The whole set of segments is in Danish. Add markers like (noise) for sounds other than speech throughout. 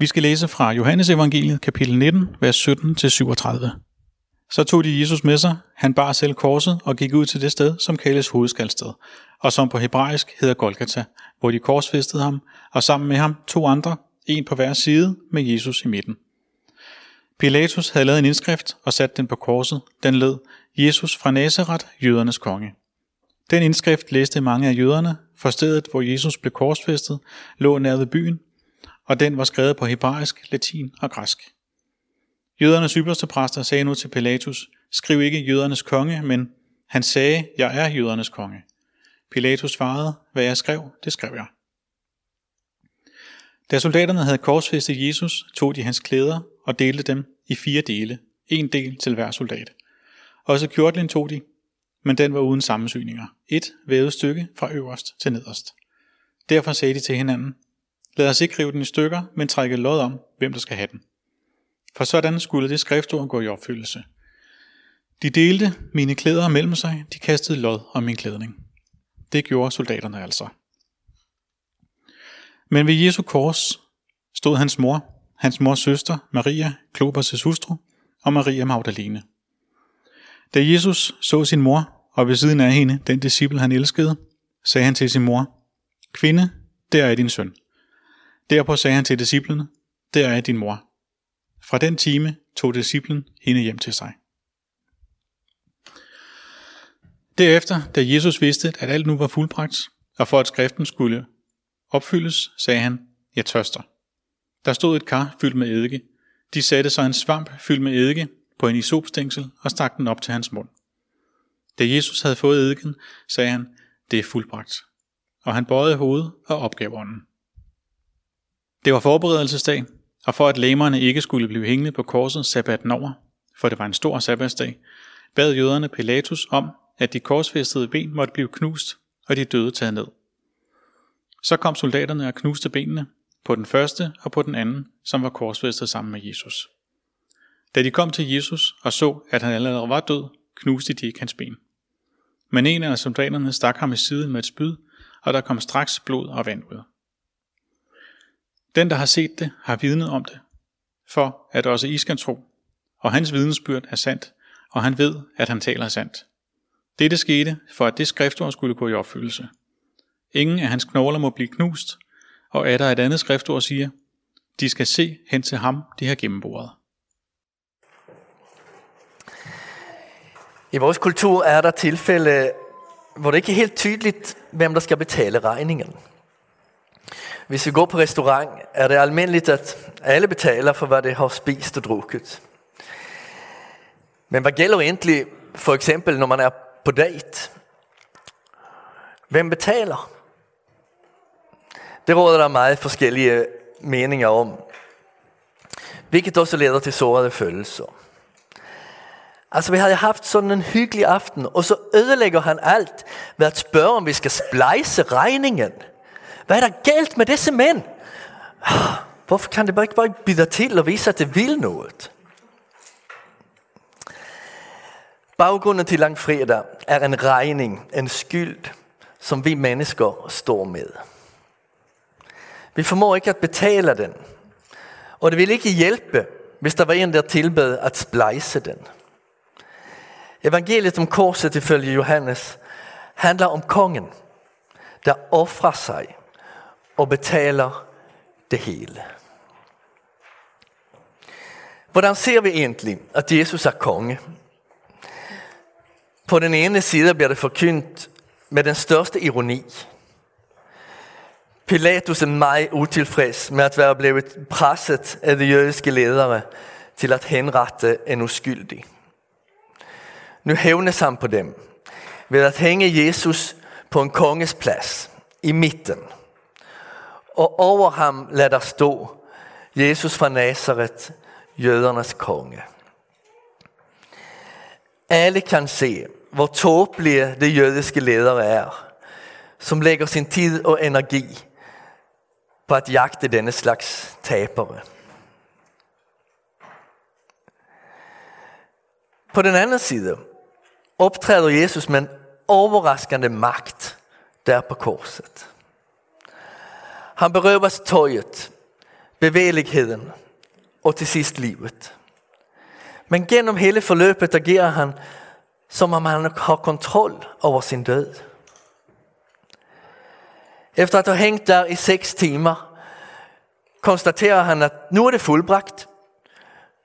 Vi skal læse fra Johannes evangeliet kapitel 19, vers 17-37. Så tog de Jesus med sig, han bar selv korset og gik ud til det sted, som kaldes hovedskaldsted, og som på hebraisk hedder Golgata, hvor de korsfæstede ham, og sammen med ham to andre, en på hver side, med Jesus i midten. Pilatus havde lavet en indskrift og sat den på korset. Den lød, Jesus fra Nazareth, jødernes konge. Den indskrift læste mange af jøderne, for stedet, hvor Jesus blev korsfæstet, lå nær ved byen, og den var skrevet på hebraisk, latin og græsk. Jødernes ypperste præster sagde nu til Pilatus, skriv ikke jødernes konge, men han sagde, jeg er jødernes konge. Pilatus svarede, hvad jeg skrev, det skrev jeg. Da soldaterne havde korsfæstet Jesus, tog de hans klæder og delte dem i fire dele, en del til hver soldat. Også kjortlen tog de, men den var uden sammensyninger. Et vævet stykke fra øverst til nederst. Derfor sagde de til hinanden, lad os ikke rive den i stykker, men trække lod om, hvem der skal have den. For sådan skulle det skriftord gå i opfyldelse. De delte mine klæder mellem sig, de kastede lod om min klædning. Det gjorde soldaterne altså. Men ved Jesu kors stod hans mor, hans mors søster, Maria, Klopas' hustru, og Maria Magdalene. Da Jesus så sin mor, og ved siden af hende den disciple han elskede, sagde han til sin mor, Kvinde, der er din søn. Derpå sagde han til disciplene, der er din mor. Fra den time tog disciplen hende hjem til sig. Derefter, da Jesus vidste, at alt nu var fuldbragt, og for at skriften skulle opfyldes, sagde han, jeg tørster. Der stod et kar fyldt med eddike. De satte sig en svamp fyldt med eddike på en isopstængsel og stak den op til hans mund. Da Jesus havde fået eddiken, sagde han, det er fuldbragt. Og han bøjede hovedet og opgav ånden. Det var forberedelsesdag, og for at læmerne ikke skulle blive hængende på korset sabbaten over, for det var en stor sabbatsdag, bad jøderne Pilatus om, at de korsfæstede ben måtte blive knust, og de døde taget ned. Så kom soldaterne og knuste benene på den første og på den anden, som var korsfæstet sammen med Jesus. Da de kom til Jesus og så, at han allerede var død, knuste de ikke hans ben. Men en af soldaterne stak ham i siden med et spyd, og der kom straks blod og vand ud. Den, der har set det, har vidnet om det, for at også I skal tro, og hans vidensbyrd er sandt, og han ved, at han taler sandt. Dette skete, for at det skriftord skulle gå i opfyldelse. Ingen af hans knogler må blive knust, og er der et andet skriftord siger, de skal se hen til ham, de har gennemboret. I vores kultur er der tilfælde, hvor det ikke er helt tydeligt, hvem der skal betale regningen. Hvis vi går på restaurant, er det almindeligt, at alle betaler for, hvad de har spist og drukket. Men hvad gælder egentlig for eksempel, når man er på date? Hvem betaler? Det råder der meget forskellige meninger om. Hvilket også leder til sårede følelser. Altså vi havde haft sådan en hyggelig aften, og så ødelægger han alt ved at spørge, om vi skal splice regningen. Hvad er der galt med disse mænd? Hvorfor kan det bare ikke bare bide til og vise, at det vil noget? Baggrunden til langfredag er en regning, en skyld, som vi mennesker står med. Vi formår ikke at betale den, og det vil ikke hjælpe, hvis der var en, der tilbød at splejse den. Evangeliet om korset ifølge Johannes handler om kongen, der offrer sig og betaler det hele. Hvordan ser vi egentlig, at Jesus er konge? På den ene side bliver det forkyndt med den største ironi. Pilatus er meget utilfreds med at være blevet presset af de jødiske ledere til at henrette en uskyldig. Nu hævnes han på dem ved at hænge Jesus på en konges plads i midten. Og over ham lader der stå Jesus fra Nazareth, jødernes konge. Alle kan se, hvor tåbelige de jødiske ledere er, som lægger sin tid og energi på at jagte denne slags tabere. På den anden side optræder Jesus med en overraskende magt der på korset. Han berøves tøjet, bevægeligheden og til sidst livet. Men gennem hele forløbet agerer han, som om han har kontrol over sin død. Efter at have hængt der i seks timer, konstaterer han, at nu er det fuldbragt.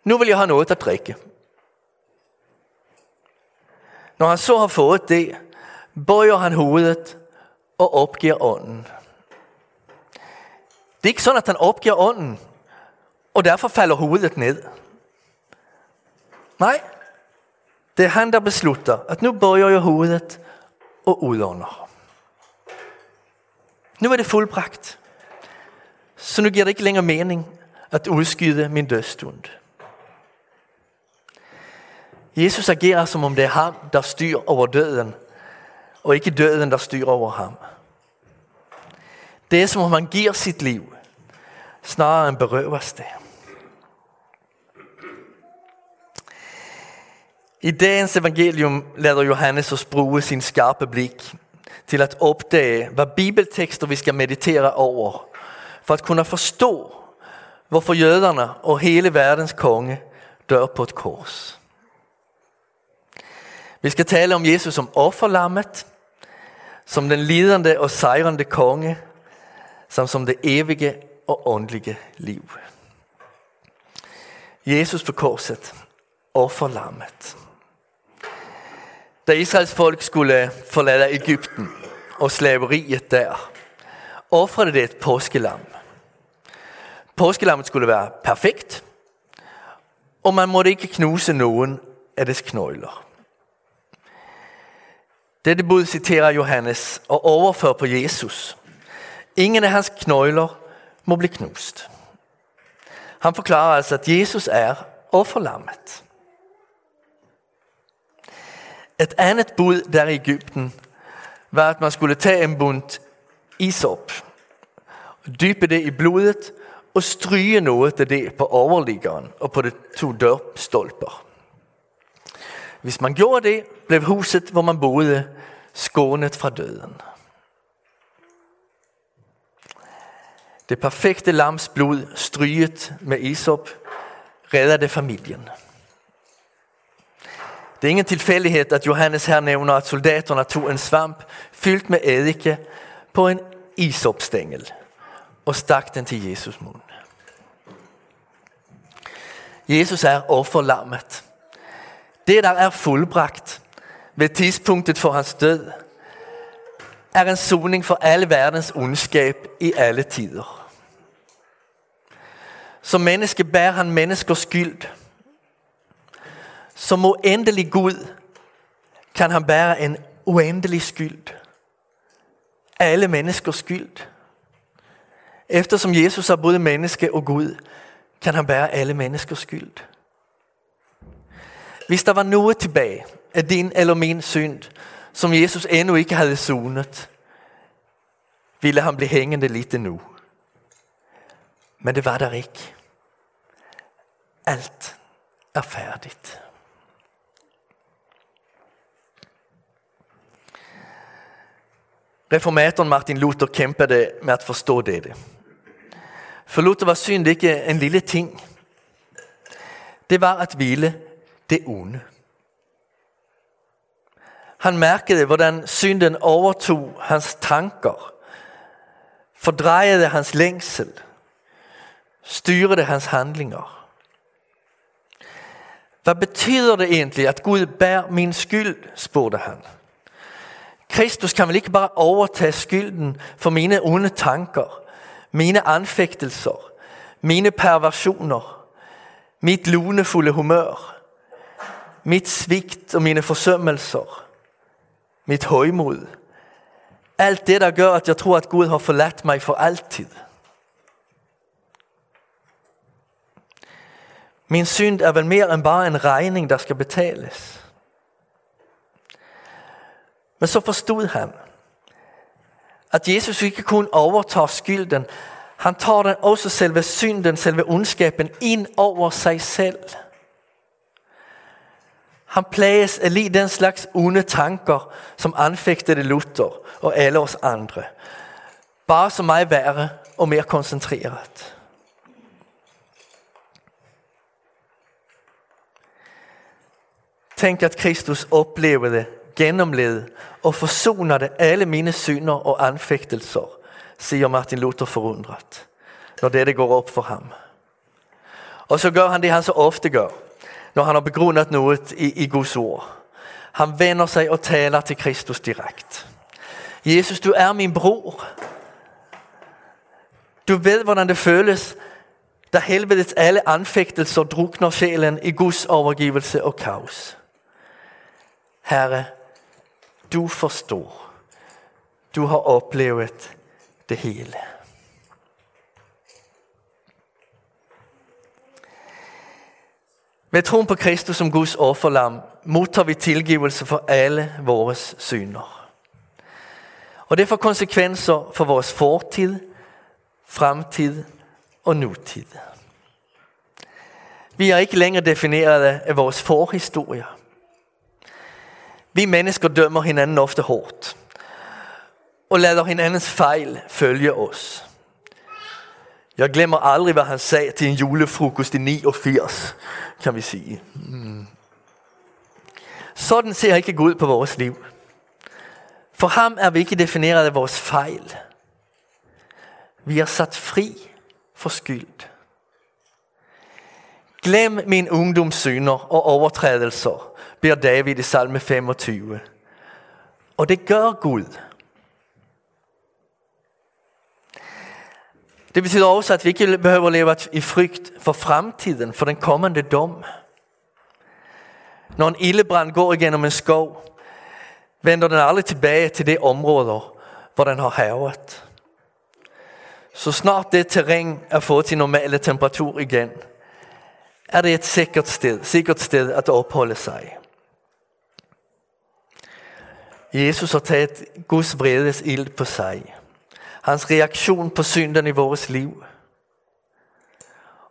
Nu vil jeg have noget at drikke. Når han så har fået det, bøjer han hovedet og opgiver ånden. Det er ikke sådan, at han opgiver ånden, og derfor falder hovedet ned. Nej, det er han, der beslutter, at nu bøjer jeg hovedet og udånder. Nu er det fuldbragt. Så nu giver det ikke længere mening at udskyde min dødsstund. Jesus agerer som om det er ham, der styrer over døden, og ikke døden, der styrer over ham. Det er som om han giver sit liv, snarere end berøves det. I dagens evangelium lader Johannes os bruge sin skarpe blik til at opdage, hvad bibeltekster vi skal meditere over, for at kunne forstå, hvorfor jøderne og hele verdens konge dør på et kors. Vi skal tale om Jesus som offerlammet, som den lidende og sejrende konge, samt som det evige og åndelige liv. Jesus på korset, offerlammet. Da Israels folk skulle forlade Ægypten og slaveriet der, offrede det et påskelam. Påskelammet skulle være perfekt, og man måtte ikke knuse nogen af dets knøjler. Dette bud citerer Johannes og overfører på Jesus. Ingen af hans knøjler må blive knust. Han forklarer altså, at Jesus er offerlammet. Et andet bud der i Ægypten var, at man skulle tage en bunt isop, dyppe det i blodet og stryge noget af det på overliggeren og på de to dørstolper. Hvis man gjorde det, blev huset, hvor man boede, skånet fra døden. Det perfekte lams blod, stryget med isop, reddede familien. Det er ingen tilfældighed, at Johannes her nævner, at soldaterna tog en svamp fyldt med eddike på en isopstængel og stak den til Jesus mund. Jesus er offerlammet. Det, der er fuldbragt ved tidspunktet for hans død, er en soning for alle verdens ondskab i alle tider. Som menneske bærer han menneskers skyld. Som uendelig Gud kan han bære en uendelig skyld. Alle menneskers skyld. Eftersom Jesus er både menneske og Gud, kan han bære alle menneskers skyld. Hvis der var noget tilbage af din eller min synd, som Jesus endnu ikke havde sonet, ville han blive hængende lidt nu. Men det var der ikke. Alt er færdigt. Reformatoren Martin Luther kæmpede med at forstå dette. For Luther var synd ikke en lille ting. Det var at hvile det onde. Han mærkede, hvordan synden overtog hans tanker, fordrejede hans længsel, styrede hans handlinger. Hvad betyder det egentlig, at Gud bærer min skyld, spurgte han. Kristus kan vel ikke bare overtage skylden for mine onde tanker, mine anfægtelser, mine perversioner, mit lunefulde humør, mit svigt og mine forsømmelser, mit højmod. Alt det, der gør, at jeg tror, at Gud har forladt mig for altid. Min synd er vel mere end bare en regning, der skal betales. Men så forstod han, at Jesus ikke kun overtager skylden, han tager den også selve synden, selve ondskaben ind over sig selv. Han plages af lige den slags onde tanker, som anfægtede Luther og alle os andre. Bare så meget værre og mere koncentreret. Tænk att Kristus oplevede, genomled och försonade alla mina synder och anfægtelser, säger Martin Luther förundrat, när det går upp för ham. Och så gør han det han så ofta gør, när han har begrundat något i, i Guds ord. Han vender sig og taler till Kristus direkt. Jesus, du är min bror. Du ved, hvordan det føles, da helvedets alle anfægtelser drukner sjælen i Guds overgivelse og kaos. Herre, du forstår. Du har oplevet det hele. Ved troen på Kristus som Guds offerlam modtager vi tilgivelse for alle vores synder. Og det får konsekvenser for vores fortid, fremtid og nutid. Vi er ikke længere defineret af vores forhistorie, vi mennesker dømmer hinanden ofte hårdt og lader hinandens fejl følge os. Jeg glemmer aldrig, hvad han sagde til en julefrokost i 89, kan vi sige. Mm. Sådan ser ikke Gud på vores liv. For ham er vi ikke defineret af vores fejl. Vi er sat fri for skyld. Glem min ungdoms synder og overtrædelser, beder David i salme 25. Og det gør Gud. Det betyder også, at vi ikke behøver leve i frygt for fremtiden, for den kommende dom. Når en ildebrand går igennem en skov, vender den aldrig tilbage til det område, hvor den har havet. Så snart det terræn er fået til normale temperatur igen, er det et sikkert sted, sikkert sted at opholde sig. Jesus har taget Guds vredes ild på sig. Hans reaktion på synden i vores liv.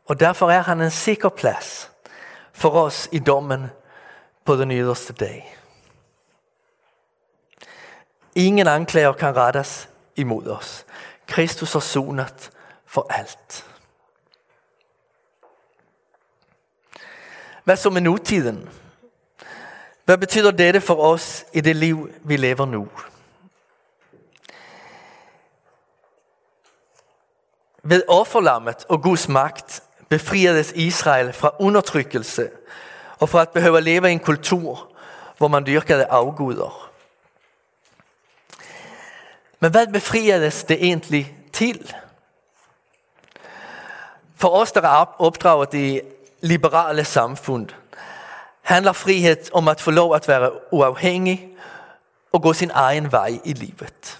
Og derfor er han en sikker plads for os i dommen på den yderste dag. Ingen anklager kan rettes imod os. Kristus har sonat for alt. Hvad så med nutiden? Hvad betyder dette for os i det liv, vi lever nu? Ved offerlammet og Guds magt befriades Israel fra undertrykkelse og fra at behøve at leve i en kultur, hvor man dyrkede afguder. Men hvad befriades det egentlig til? For os, der er opdraget i liberale samfund, handler frihed om at få lov at være uafhængig og gå sin egen vej i livet.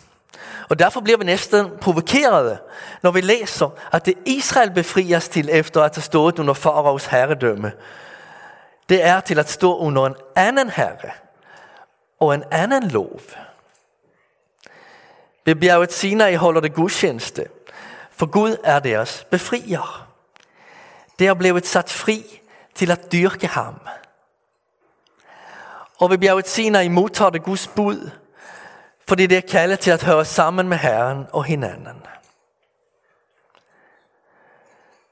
Og derfor bliver vi næsten provokerede, når vi læser, at det Israel befries til efter at have stået under faraos herredømme, det er til at stå under en anden herre og en anden lov. Ved bjerget Sinai holder det gudstjeneste, for Gud er deres befrier. Det er blevet sat fri til at dyrke ham. Og ved bjerget Sinai modtager det Guds bud, fordi det er kaldet til at høre sammen med Herren og hinanden.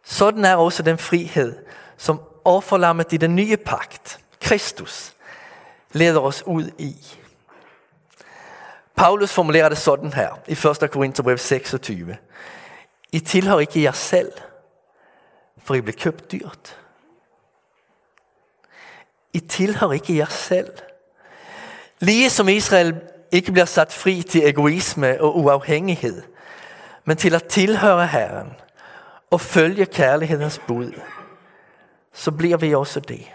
Sådan er også den frihed, som offerlammet i den nye pagt, Kristus, leder os ud i. Paulus formulerer det sådan her i 1. Korintherbrev 26. I tilhører ikke jer selv, for I blev købt dyrt. I tilhører ikke jer selv. Lige som Israel ikke bliver sat fri til egoisme og uafhængighed, men til at tilhøre Herren og følge kærlighedens bud, så bliver vi også det.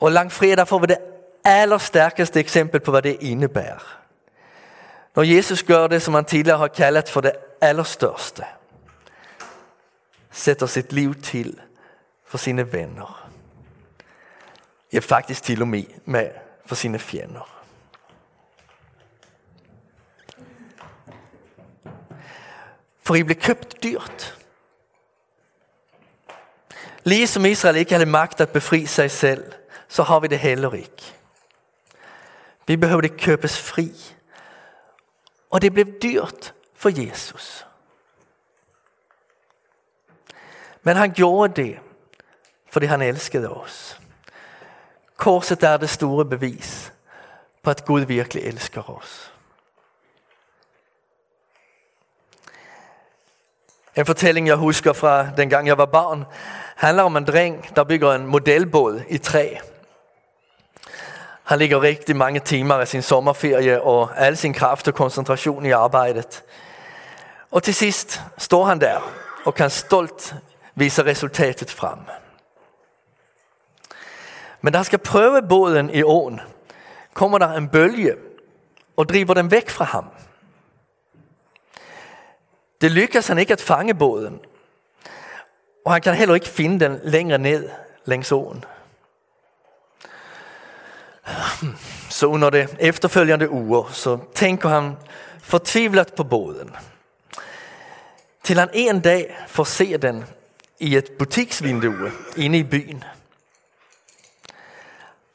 Og langfredag får vi det allerstærkeste eksempel på, hvad det indebærer. Når Jesus gør det, som han tidligere har kaldet for det allerstørste. Sætter sit liv til for sine venner. Ja, faktisk til og med, med for sine fjender. For I blev købt dyrt. Ligesom Israel ikke havde magt at befri sig selv, så har vi det heller ikke. Vi behøvede købes fri. Og det blev dyrt for Jesus. Men han gjorde det, fordi han elskede os. Korset er det store bevis på at Gud virkelig elsker os. En fortælling, jeg husker fra den gang jeg var barn, handler om en dreng, der bygger en modelbåd i træ. Han ligger rigtig mange timer af sin sommerferie og al sin kraft og koncentration i arbejdet. Og til sidst står han der og kan stolt viser resultatet frem. Men der skal prøve båden i åen, kommer der en bølge og driver den væk fra ham. Det lykkes han ikke at fange båden, og han kan heller ikke finde den længere ned längs åen. Så under det efterfølgende uger så tænker han fortvivlet på båden. Til han en dag får se den i et butiksvindue inde i byen.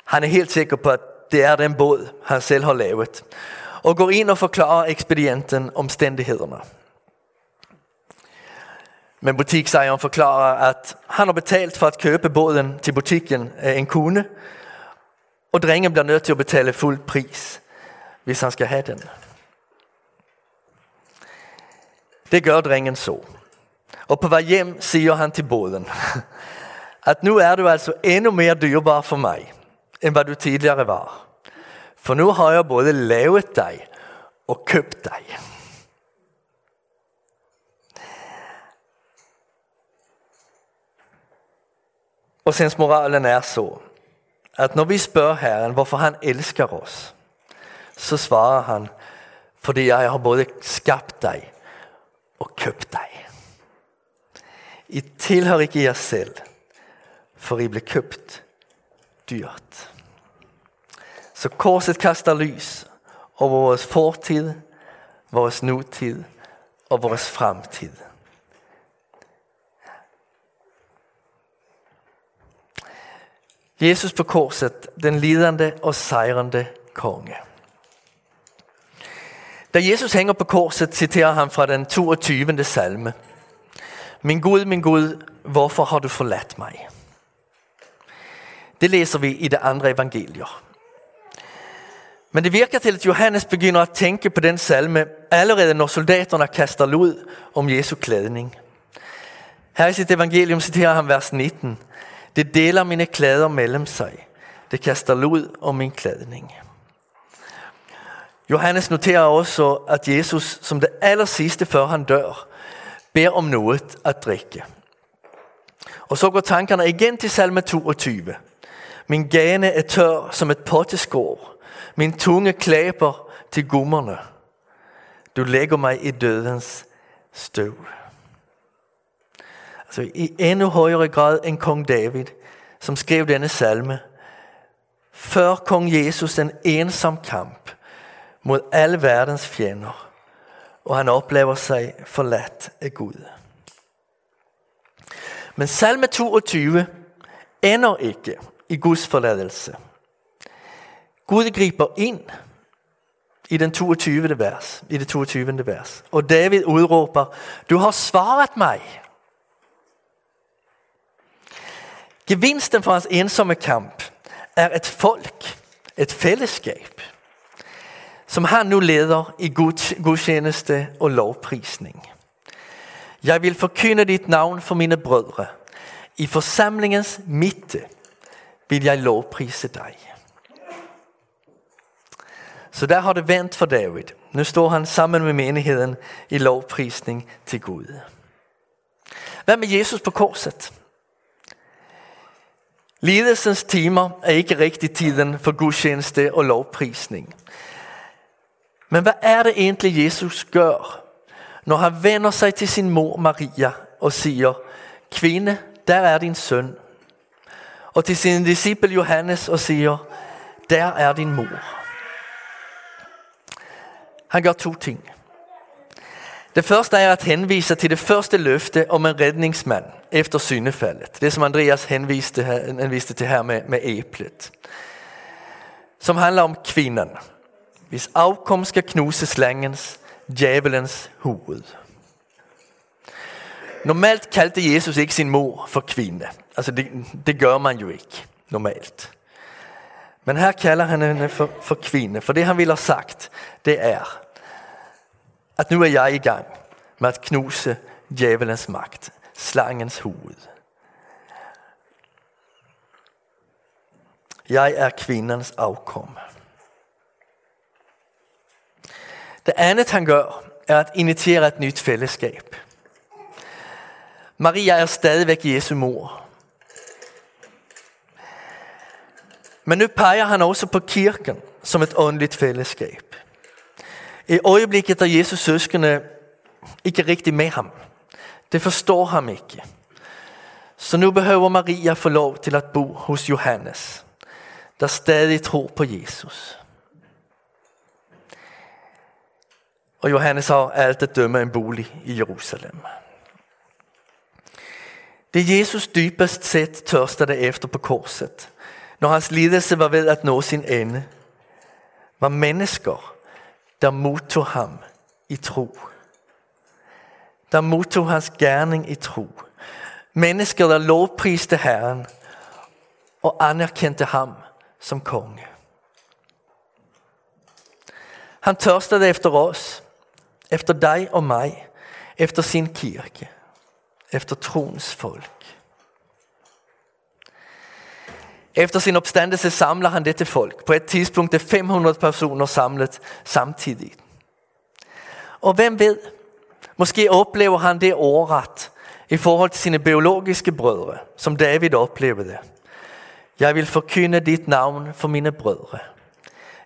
Han er helt sikker på, at det er den båd, han selv har lavet, og går ind og forklarer ekspedienten omstændighederne. Men butiksejeren forklarer, at han har betalt for at købe båden til butikken af en kunde, og drengen bliver nødt til at betale fuld pris, hvis han skal have den. Det gør drengen så. Og på vej hjem siger han til båden, (laughs) at nu er du altså endnu mere dyrbar for mig, end hvad du tidligere var. For nu har jeg både lavet dig og købt dig. Og moralen er så, at når vi spørger Herren, hvorfor han elsker os, så svarer han, fordi jeg har både skabt dig og købt dig. I tilhører ikke jer selv, for I blev købt dyrt. Så korset kaster lys over vores fortid, vores nutid og vores fremtid. Jesus på korset, den lidende og sejrende konge. Da Jesus hænger på korset, citerer han fra den 22. salme. Min Gud, min Gud, hvorfor har du forladt mig? Det læser vi i det andre evangelier. Men det virker til, at Johannes begynder at tænke på den salme allerede når soldaterne kaster lud om Jesu klædning. Her i sit evangelium citerer han vers 19. Det deler mine klæder mellem sig. Det kaster lud om min klædning. Johannes noterer også, at Jesus som det aller sidste før han dør, ber om noget at drikke. Og så går tankerne igen til salme 22. Min gane er tør som et potteskår. Min tunge klæber til gummerne. Du lægger mig i dødens støv. Altså i endnu højere grad end kong David, som skrev denne salme, før kong Jesus en ensom kamp mod alle verdens fjender, og han oplever sig forladt af Gud. Men salme 22 ender ikke i Guds forladelse. Gud griber ind i den 22. vers, i det 22. vers. Og David udråber, du har svaret mig. Gevinsten for hans ensomme kamp er et folk, et fællesskab, som han nu leder i gudstjeneste og lovprisning. Jeg vil forkynde dit navn for mine brødre. I forsamlingens midte vil jeg lovprise dig. Så der har det vendt for David. Nu står han sammen med menigheden i lovprisning til Gud. Hvad med Jesus på korset? Lidelsens timer er ikke rigtig tiden for gudstjeneste og lovprisning. Men hvad er det egentlig Jesus gør, når han vender sig til sin mor Maria og siger, kvinde, der er din søn. Og til sin disciple Johannes og siger, der er din mor. Han gør to ting. Det første er at henvise til det første løfte om en redningsmand efter syndefaldet. Det som Andreas henviste, henviste til her med, med æblet. Som handler om kvinden, hvis afkom skal knuse slangens, djævelens hoved. Normalt kaldte Jesus ikke sin mor for kvinde. Altså det, det gør man jo ikke normalt. Men her kalder han henne for, for kvinde, for det han ville have sagt, det er, at nu er jeg i gang med at knuse djævelens magt, slangens hoved. Jeg er kvindens afkom. Det andet han gør, er at initiere et nyt fællesskab. Maria er stadigvæk Jesu mor. Men nu peger han også på kirken som et åndeligt fællesskab. I øjeblikket er Jesus søskende ikke rigtig med ham. Det forstår ham ikke. Så nu behøver Maria få lov til at bo hos Johannes, der stadig tror på Jesus. Og Johannes har alt at dømme en bolig i Jerusalem. Det Jesus dybest set tørstede efter på korset, når hans lidelse var ved at nå sin ende, var mennesker, der modtog ham i tro. Der modtog hans gerning i tro. Mennesker, der lovpriste Herren og anerkendte ham som konge. Han tørstede efter os, efter dig og mig, efter sin kirke, efter troens folk. Efter sin opstandelse samler han det til folk. På et tidspunkt er 500 personer samlet samtidig. Og hvem ved, måske oplever han det overret i forhold til sine biologiske brødre, som David oplevede. Jeg vil forkynde dit navn for mine brødre.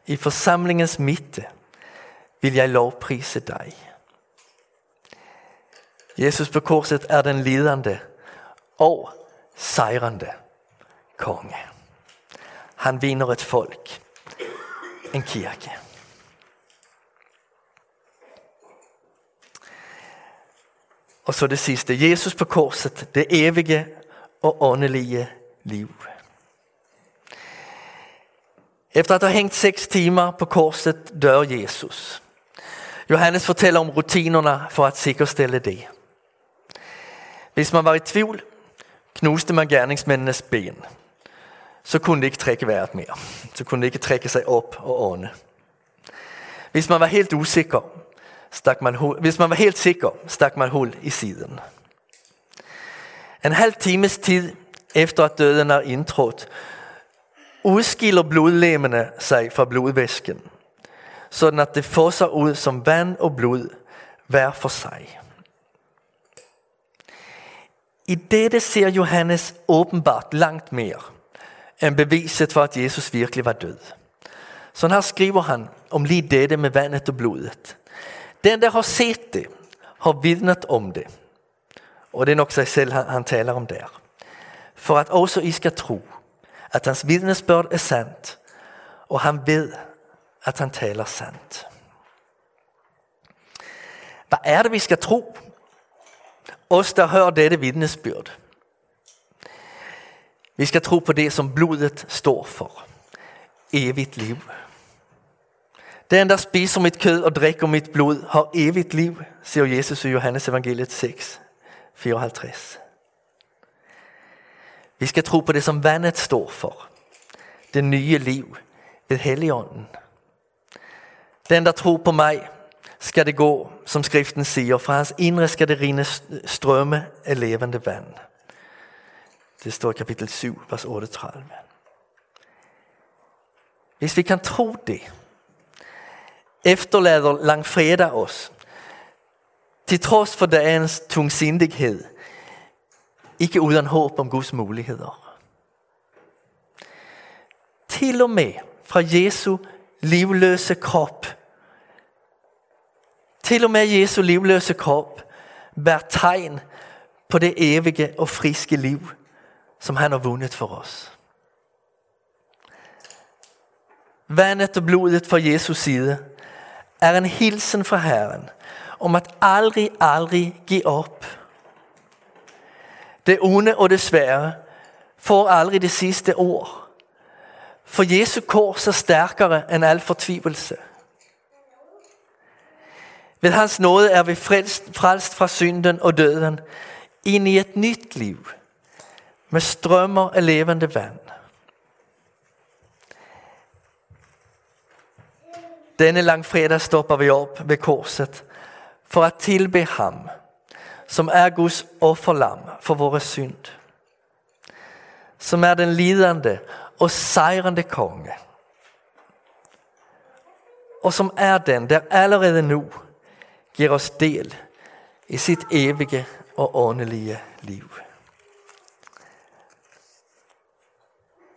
I forsamlingens midte vil jeg lovprise dig. Jesus på korset er den lidende og sejrende konge. Han vinder et folk, en kirke. Og så det sidste, Jesus på korset, det evige og åndelige liv. Efter at have hængt seks timer på korset dør Jesus. Johannes fortæller om rutinerne for at sikkerstille det. Hvis man var i tvivl, knuste man gerningsmændenes ben. Så kunne det ikke trække vejret mere. Så kunne det ikke trække sig op og ånde. Hvis man var helt usikker, stak man hul, hvis man var helt sikker, stak man hul i siden. En halv times tid efter at døden er indtrådt, udskiller blodlemmene sig fra blodvæsken, sådan at det fosser ud som vand og blod hver for sig. I dette ser Johannes åbenbart langt mere end beviset for, at Jesus virkelig var død. Sådan her skriver han om lige dette med vandet og blodet. Den, der har set det, har vidnet om det. Og det er nok sig selv, han, han taler om der. For at også I skal tro, at hans vidnesbörd er sandt, og han ved, at han taler sandt. Hvad er det, vi skal tro? Os, der hører dette vidnesbyrd. Vi skal tro på det, som blodet står for. Evigt liv. Den, der spiser mit kød og drikker mit blod, har evigt liv, siger Jesus i Johannes evangeliet 6, 54. Vi skal tro på det, som vandet står for. Det nye liv ved Helligånden. Den, der tror på mig, skal det gå, som skriften siger, fra hans indre skal det rine strømme af levende vand. Det står i kapitel 7, vers 38. Hvis vi kan tro det, efterlader langfredag os, til trods for dagens tungsindighed, ikke uden håb om Guds muligheder. Til og med fra Jesu livløse krop, til og med Jesu livløse krop, bærer tegn på det evige og friske liv, som han har vundet for os. Vandet og blodet fra Jesus side er en hilsen fra Herren om at aldrig, aldrig give op. Det onde og det svære får aldrig det sidste ord. For Jesu kors er stærkere end al fortvivelse. Ved hans nåde er vi frelst, frelst fra synden og døden ind i et nyt liv med strømmer af levende vand. Denne langfredag stopper vi op ved korset for at tilbe ham, som er Guds offerlam for vores synd. Som er den lidende og sejrende konge. Og som er den, der allerede nu giver os del i sit evige og åndelige liv.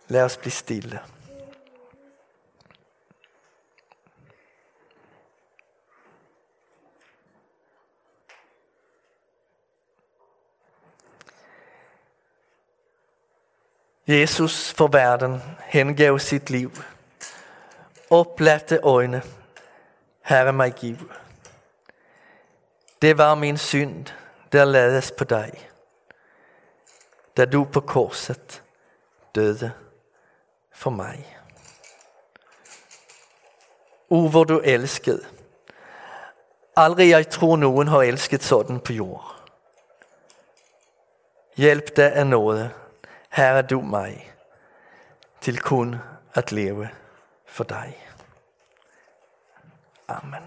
Lad os blive stille. Jesus for verden hengav sit liv. Oplagte øjne, Herre mig giv. Det var min synd, der lades på dig, da du på korset døde for mig. O, hvor du elskede. Aldrig jeg tror nogen har elsket sådan på jord. Hjælp dig af noget, Herre du mig, til kun at leve for dig. Amen.